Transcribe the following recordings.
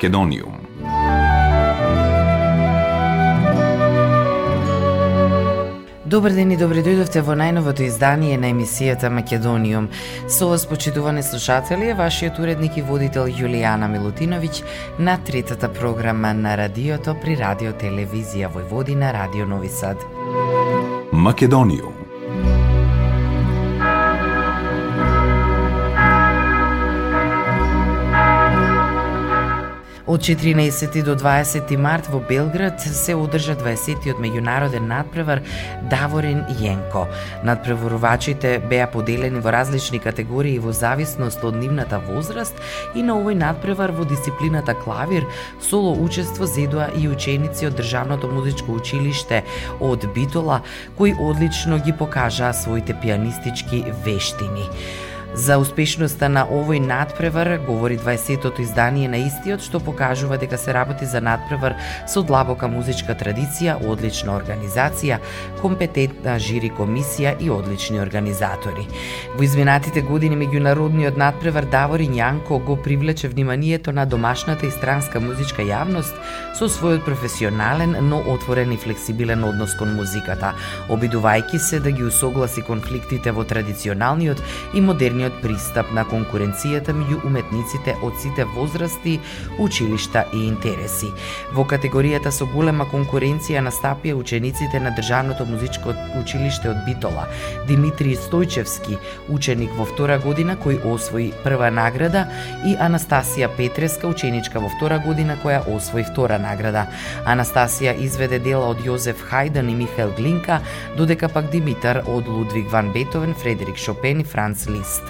Македониум. Добар ден и добре дојдовте во најновото издание на емисијата Македониум. Со вас, почитувани слушатели, е вашиот уредник и водител Јулијана Милутиновиќ на третата програма на радиото при Радио Телевизија Војводина, Радио Нови Сад. Македониум Од 14 до 20 март во Белград се одржа 20-тиот меѓународен надпревар Даворин Јенко. Надпреварувачите беа поделени во различни категории во зависност од нивната возраст и на овој надпревар во дисциплината клавир соло учество зедоа и ученици од Државното музичко училиште од Битола, кои одлично ги покажаа своите пианистички вештини. За успешноста на овој надпревар говори 20-тото издание на истиот што покажува дека се работи за надпревар со длабока музичка традиција, одлична организација, компетентна жири комисија и одлични организатори. Во изминатите години меѓународниот надпревар Давори Њанко го привлече вниманието на домашната и странска музичка јавност со својот професионален, но отворен и флексибилен однос кон музиката, обидувајќи се да ги усогласи конфликтите во традиционалниот и модерниот различниот пристап на конкуренцијата меѓу уметниците од сите возрасти, училишта и интереси. Во категоријата со голема конкуренција настапија учениците на Државното музичко училиште од Битола, Димитрий Стојчевски, ученик во втора година кој освои прва награда и Анастасија Петреска, ученичка во втора година која освои втора награда. Анастасија изведе дела од Јозеф Хајдан и Михаел Глинка, додека пак Димитар од Лудвиг ван Бетовен, Фредерик Шопен и Франц Лист.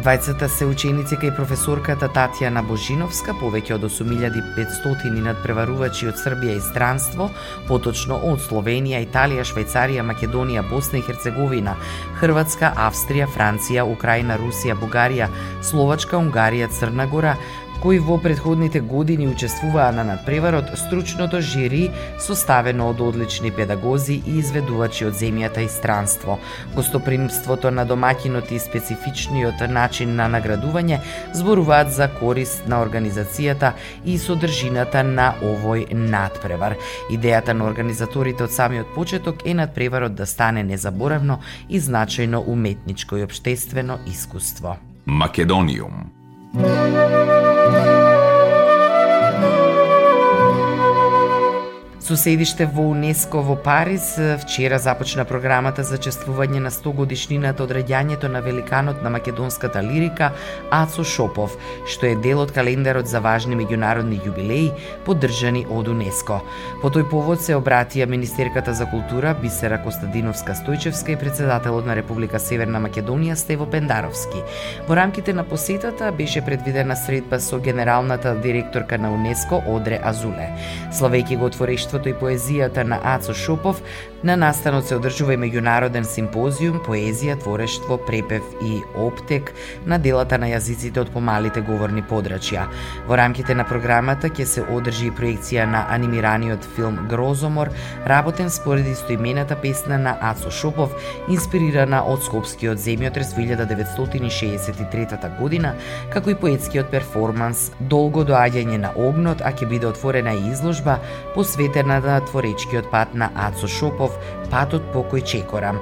Двајцата се ученици кај професорката Татјана Божиновска, повеќе од 8500 надпреварувачи од Србија и странство, поточно од Словенија, Италија, Швајцарија, Македонија, Босна и Херцеговина, Хрватска, Австрија, Франција, Украина, Русија, Бугарија, Словачка, Унгарија, Црна Гора, кои во предходните години учествуваа на надпреварот, стручното жири составено од одлични педагози и изведувачи од земјата и странство. Гостопримството на домакинот и специфичниот начин на наградување зборуваат за корист на организацијата и содржината на овој надпревар. Идејата на организаторите од самиот почеток е надпреварот да стане незаборавно и значајно уметничко и обштествено искуство. Македониум Música Со седиште во УНЕСКО во Париз, вчера започна програмата за чествување на 100 годишнината од раѓањето на великанот на македонската лирика Ацо Шопов, што е дел од календарот за важни меѓународни јубилеи поддржани од УНЕСКО. По тој повод се обратија министерката за култура Бисера Костадиновска Стојчевска и председателот на Република Северна Македонија Стево Пендаровски. Во рамките на посетата беше предвидена средба со генералната директорка на УНЕСКО Одре Азуле. Славејќи го отворештво творството и поезијата на Ацо Шопов, на настанот се одржува и меѓународен симпозиум Поезија, творештво, препев и оптек на делата на јазиците од помалите говорни подрачја. Во рамките на програмата ќе се одржи и проекција на анимираниот филм Грозомор, работен според истоимената песна на Ацо Шопов, инспирирана од Скопскиот земјотрес во 1963 година, како и поетскиот перформанс Долго доаѓање на огнот, а ќе биде отворена и изложба посветена на творечкиот пат на Ацо Шопов, Патот покој Чекора.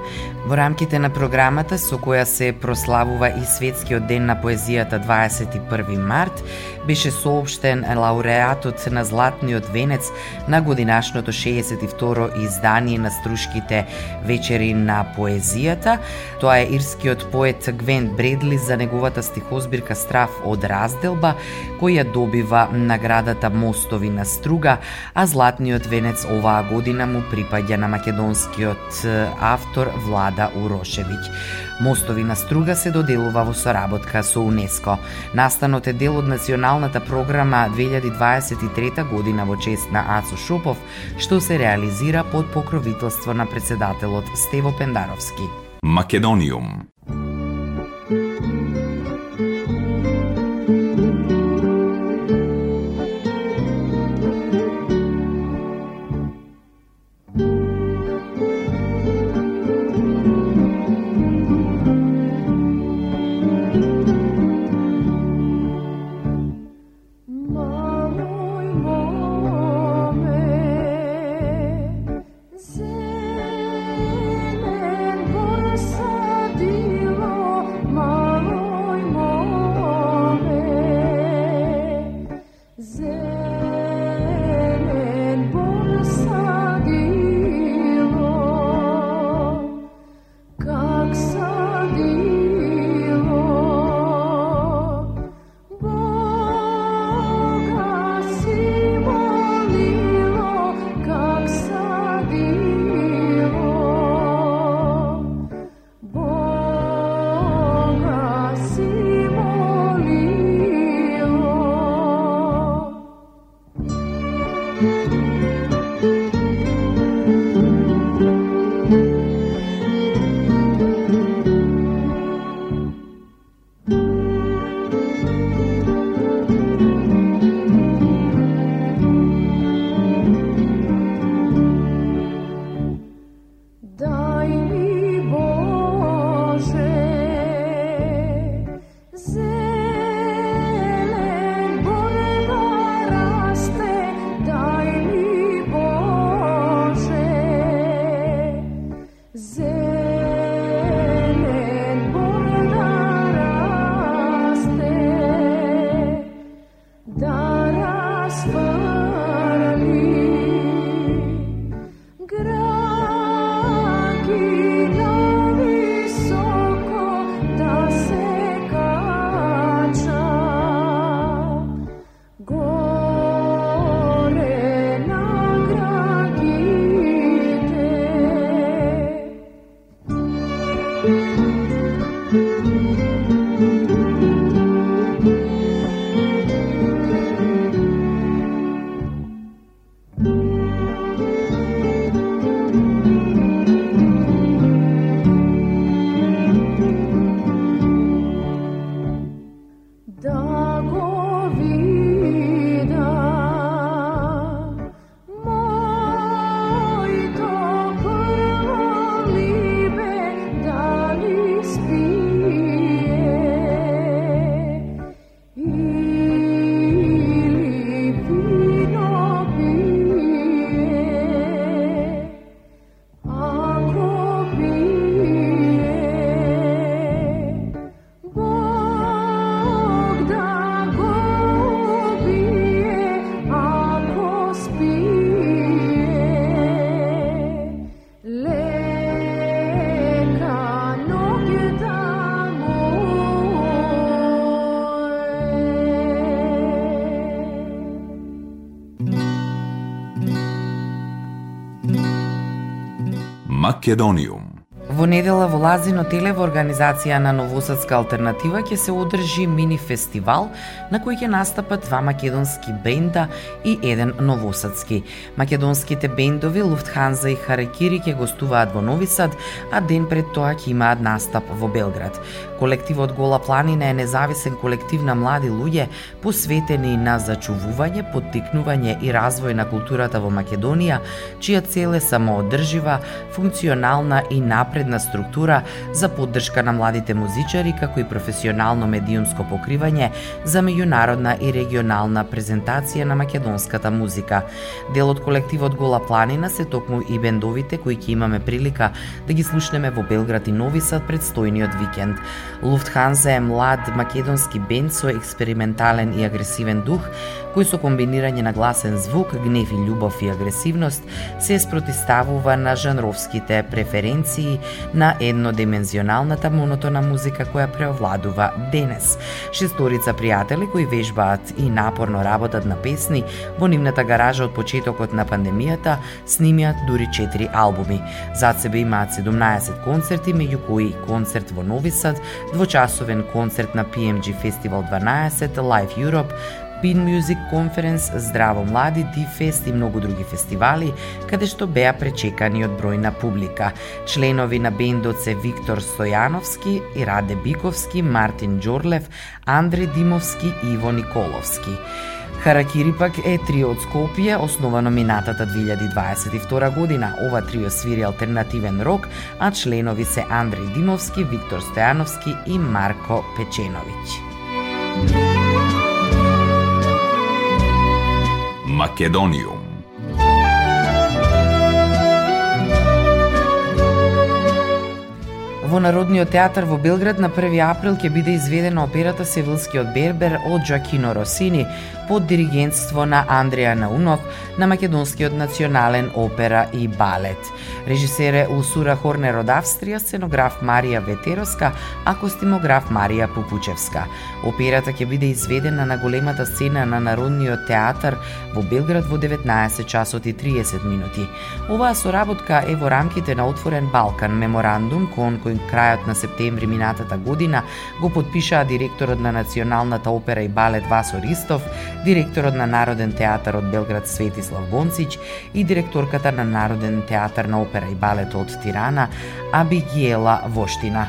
Во рамките на програмата со која се прославува и Светскиот ден на поезијата 21 март, беше соопштен лауреатот на Златниот венец на годинашното 62 издание на струшките вечери на поезијата. Тоа е ирскиот поет Гвен Бредли за неговата стихозбирка Страф од разделба, која добива наградата Мостови на струга, а Златниот венец оваа година му припаѓа на македонскиот автор Влада Урошевиќ. Мостови на струга се доделува во соработка со УНЕСКО. Настанот е дел од национал националната програма 2023 година во чест на Ацо Шопов, што се реализира под покровителство на председателот Стево Пендаровски. Македониум Македониум. Во недела во Лазино Теле во организација на Новосадска алтернатива ќе се одржи мини фестивал на кој ќе настапат два македонски бенда и еден новосадски. Македонските бендови Луфтханза и Харакири ќе гостуваат во Нови Сад, а ден пред тоа ќе имаат настап во Белград. Колективот Гола планина е независен колектив на млади луѓе посветени на зачувување, поттикнување и развој на културата во Македонија, чија цел е самоодржива, функционална и напредна структура за поддршка на младите музичари како и професионално медиумско покривање за меѓународна и регионална презентација на македонската музика. Дел од колективот Гола планина се токму и бендовите кои ќе имаме прилика да ги слушнеме во Белград и Нови Сад предстојниот викенд. Луфтханза е млад македонски бенд со експериментален и агресивен дух, кој со комбинирање на гласен звук, гнев и љубов и агресивност се спротиставува на жанровските преференции на еднодимензионалната монотона музика која преовладува денес. Шесторица пријатели кои вежбаат и напорно работат на песни во нивната гаража од почетокот на пандемијата снимиат дури 4 албуми. Зад себе имаат 17 концерти, меѓу кои концерт во Нови Сад, двочасовен концерт на PMG Festival 12, Live Europe, Pin Music Conference, Здраво млади, Дифест и многу други фестивали, каде што беа пречекани од бројна публика. Членови на бендот се Виктор Стојановски, Раде Биковски, Мартин Джорлев, Андре Димовски и Иво Николовски. Харакири пак е трио од Скопје, основано минатата 2022 година. Ова трио свири алтернативен рок, а членови се Андреј Димовски, Виктор Стојановски и Марко Печеновиќ. Македонијум. Во Народниот театар во Белград на 1 април ќе биде изведена операта Севилскиот Бербер од Джакино Росини под диригентство на Андреја Наунов на Македонскиот национален опера и балет. Режисер е Усура Хорнер од Австрија, сценограф Марија Ветероска, а костимограф Марија Пупучевска. Операта ќе биде изведена на големата сцена на Народниот театар во Белград во 19 часот и 30 минути. Оваа соработка е во рамките на Отворен Балкан меморандум кон кој крајот на септември минатата година го подпишаа директорот на Националната опера и балет Васо Ристов, директорот на Народен театар од Белград Светислав Гонцич и директорката на Народен театар на опера и балет од Тирана Абигиела Воштина.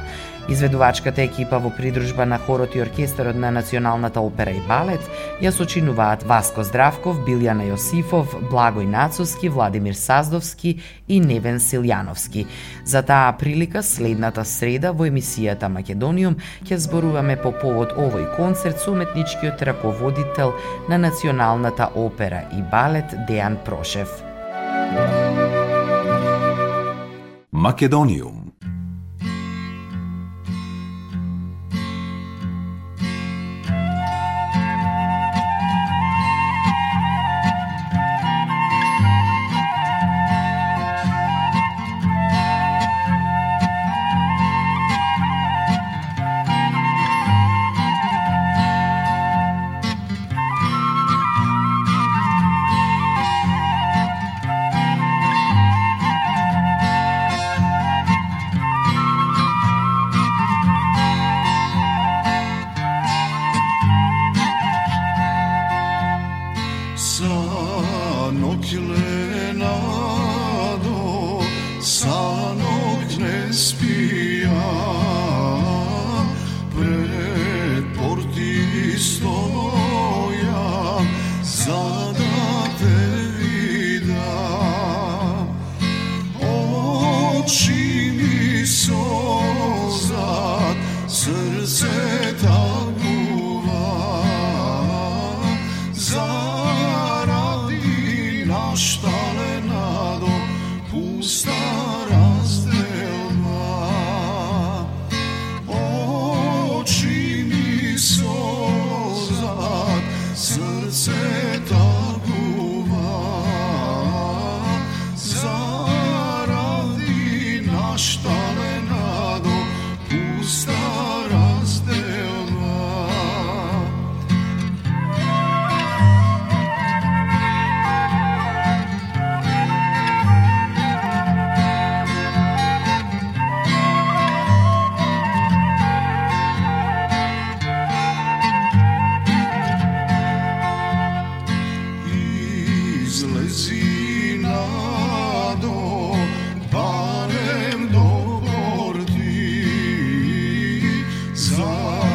Изведувачката екипа во придружба на хорот и оркестарот на Националната опера и балет ја сочинуваат Васко Здравков, Билјана Јосифов, Благој Нацовски, Владимир Саздовски и Невен Силјановски. За таа прилика следната среда во емисијата Македониум ќе зборуваме по повод овој концерт со уметничкиот раководител на Националната опера и балет Дејан Прошев. Македониум song.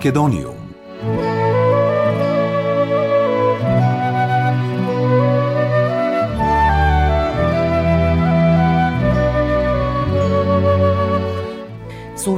Македониум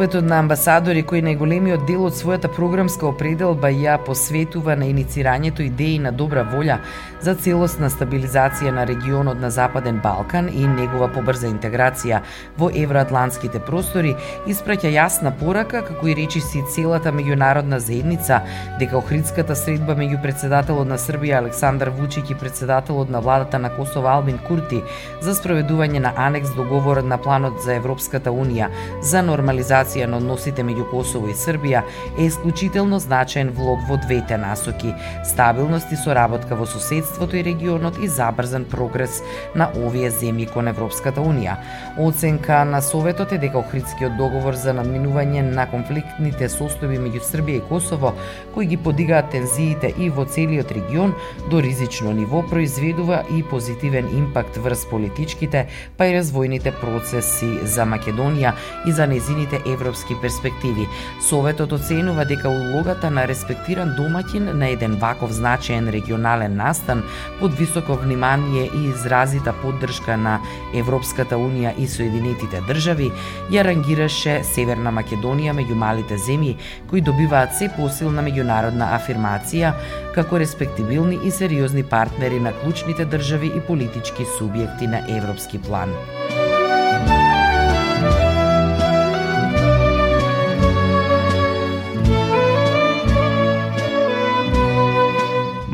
Советот на амбасадори кој најголемиот дел од својата програмска определба ја посветува на иницирањето идеи на добра волја за целосна стабилизација на регионот на Западен Балкан и негова побрза интеграција во евроатлантските простори, испраќа јасна порака како и речиси целата меѓународна заедница дека Охридската средба меѓу председателот на Србија Александар Вучиќ и председателот на владата на Косово Албин Курти за спроведување на анекс договорот на планот за Европската унија за нормализација нормализација на односите меѓу Косово и Србија е исклучително значаен влог во двете насоки – стабилност и соработка во соседството и регионот и забрзан прогрес на овие земји кон Европската Унија. Оценка на Советот е дека Охридскиот договор за надминување на конфликтните состојби меѓу Србија и Косово, кои ги подигаат тензиите и во целиот регион до ризично ниво, произведува и позитивен импакт врз политичките, па и развојните процеси за Македонија и за незините европски перспективи. Советот оценува дека улогата на респектиран домаќин на еден ваков значаен регионален настан под високо внимание и изразита поддршка на Европската Унија и Соединетите држави ја рангираше Северна Македонија меѓу малите земји кои добиваат се посилна меѓународна афирмација како респектибилни и сериозни партнери на клучните држави и политички субјекти на европски план.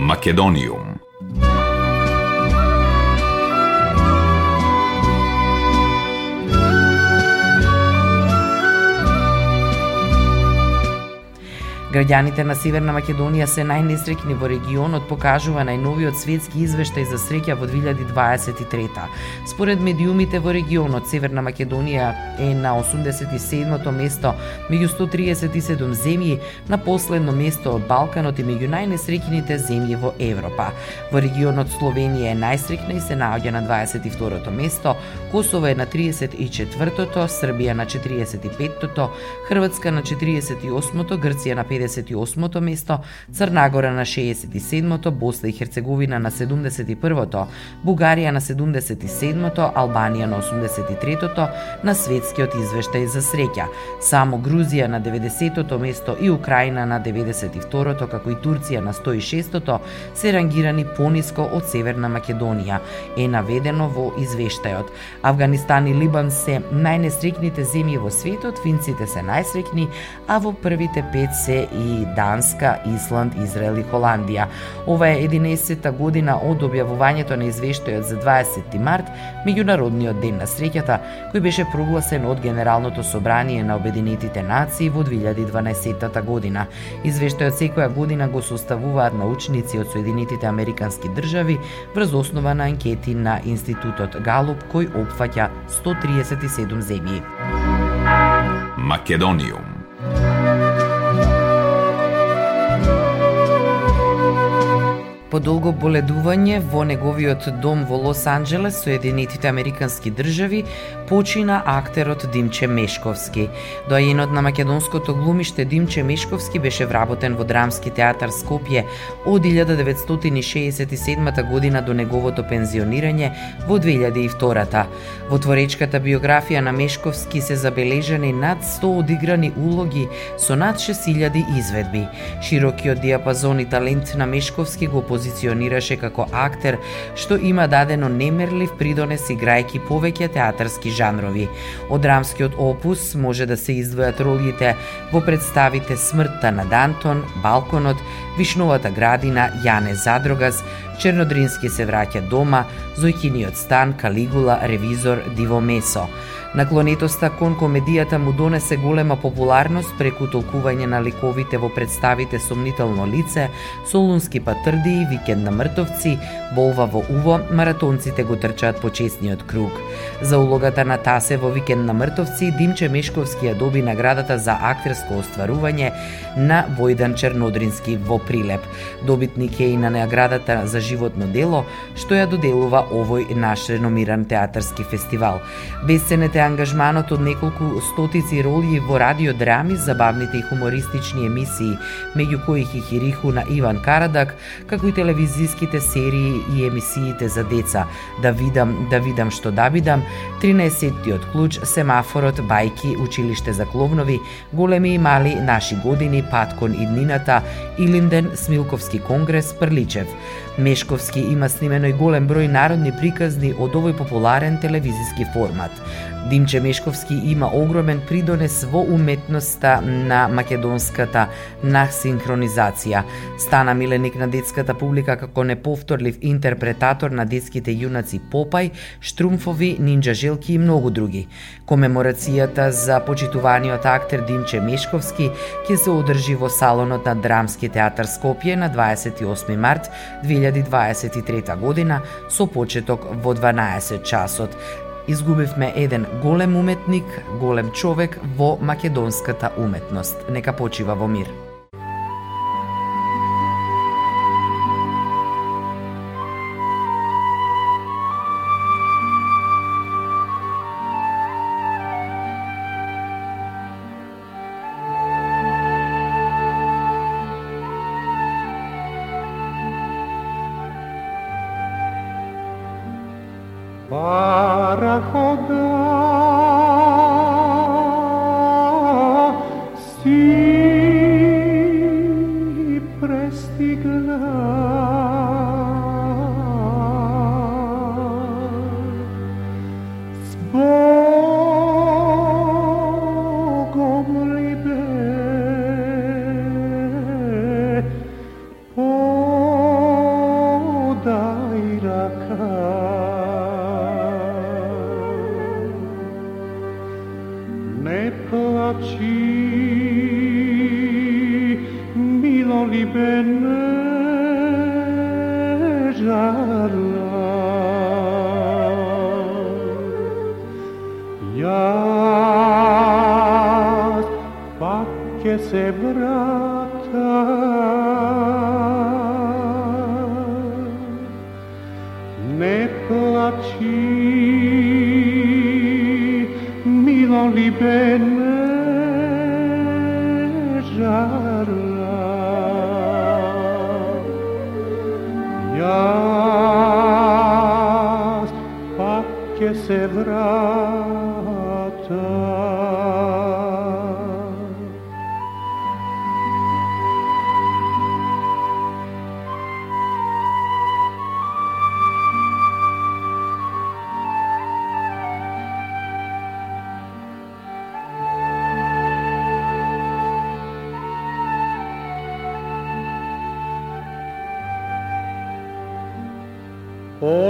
Македониум. Граѓаните на Северна Македонија се најнесреќни во регионот, покажува најновиот светски извештај за среќа во 2023. Според медиумите во регионот, Северна Македонија е на 87-то место меѓу 137 земји, на последно место од Балканот и меѓу најнесреќните земји во Европа. Во регионот Словенија е најсреќна и се наоѓа на 22-то место, Косово е на 34-то, Србија на 45-то, Хрватска на 48-то, Грција на 58-то место, Црнагора на 67-то, Босна и Херцеговина на 71-то, Бугарија на 77-то, Албанија на 83-то на светскиот извештај за среќа. Само Грузија на 90-то место и Украина на 92-то, како и Турција на 106-то се рангирани пониско од Северна Македонија, е наведено во извештајот. Афганистан и Либан се најнесрекните земји во светот, финците се најсрекни, а во првите пет се и Данска, Исланд, Израел и Холандија. Ова е 11-та година од објавувањето на извештајот за 20 март, меѓународниот ден на среќата, кој беше прогласен од Генералното собрание на Обединетите нации во 2012 година. Извештајот секоја година го составуваат научници од Соединетите Американски држави врз основа на анкети на Институтот Галуп кој опфаќа 137 земји. Македониум По долго боледување во неговиот дом во Лос Анджелес, Соединетите Американски држави, почина актерот Димче Мешковски. Доаенот на македонското глумиште Димче Мешковски беше вработен во Драмски театар Скопје од 1967 година до неговото пензионирање во 2002 Во творечката биографија на Мешковски се забележани над 100 одиграни улоги со над 6000 изведби. Широкиот диапазон и талент на Мешковски го позиционираше како актер што има дадено немерлив придонес играјќи повеќе театарски жанрови. Од драмскиот опус може да се издвојат ролите во представите Смртта на Дантон, Балконот, Вишновата градина, Јане Задрогас, Чернодрински се враќа дома, Зојкиниот стан, Калигула, Ревизор, Диво Месо. Наклонетоста кон комедијата му донесе голема популарност преку толкување на ликовите во представите Сомнително лице, Солунски патрди и викенд на мртовци, болва во Уво, маратонците го трчаат почесниот круг. За улогата на Тасе во викенд на мртовци, Димче Мешковски ја доби наградата за актерско остварување на Војдан Чернодрински во Прилеп. Добитник е и на наградата за животно дело, што ја доделува овој наш реномиран театарски фестивал. Бесценет е ангажманот од неколку стотици роли во радиодрами, забавните и хумористични емисии, меѓу кои Хихириху на Иван Карадак, како и телевизиските серии и емисиите за деца Да видам, да видам што да видам, 13-тиот клуч, семафорот, бајки, училиште за кловнови, големи и мали, наши години, Паткон и днината, Илинден, Смилковски конгрес, Прличев. Мешковски има снимено и голем број народни приказни од овој популарен телевизиски формат. Димче Мешковски има огромен придонес во уметноста на македонската нахсинхронизација. Стана миленик на детската публика како неповторлив интерпретатор на детските јунаци Попај, Штрумфови, Нинджа Желки и многу други. Комеморацијата за почитуваниот актер Димче Мешковски ќе се одржи во салонот на Драмски театар Скопје на 28 март 2023 година со почеток во 12 часот изгубивме еден голем уметник, голем човек во македонската уметност. Нека почива во мир. sigla only bene jarrà. Ias pace se.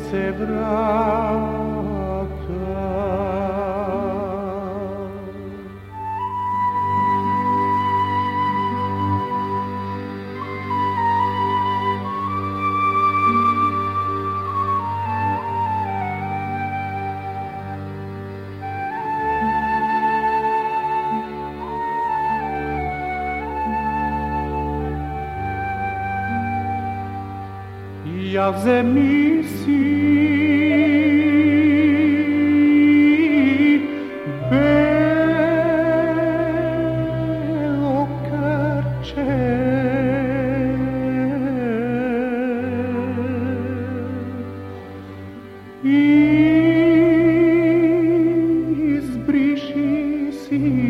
kimse bırakmaz. Yaz see.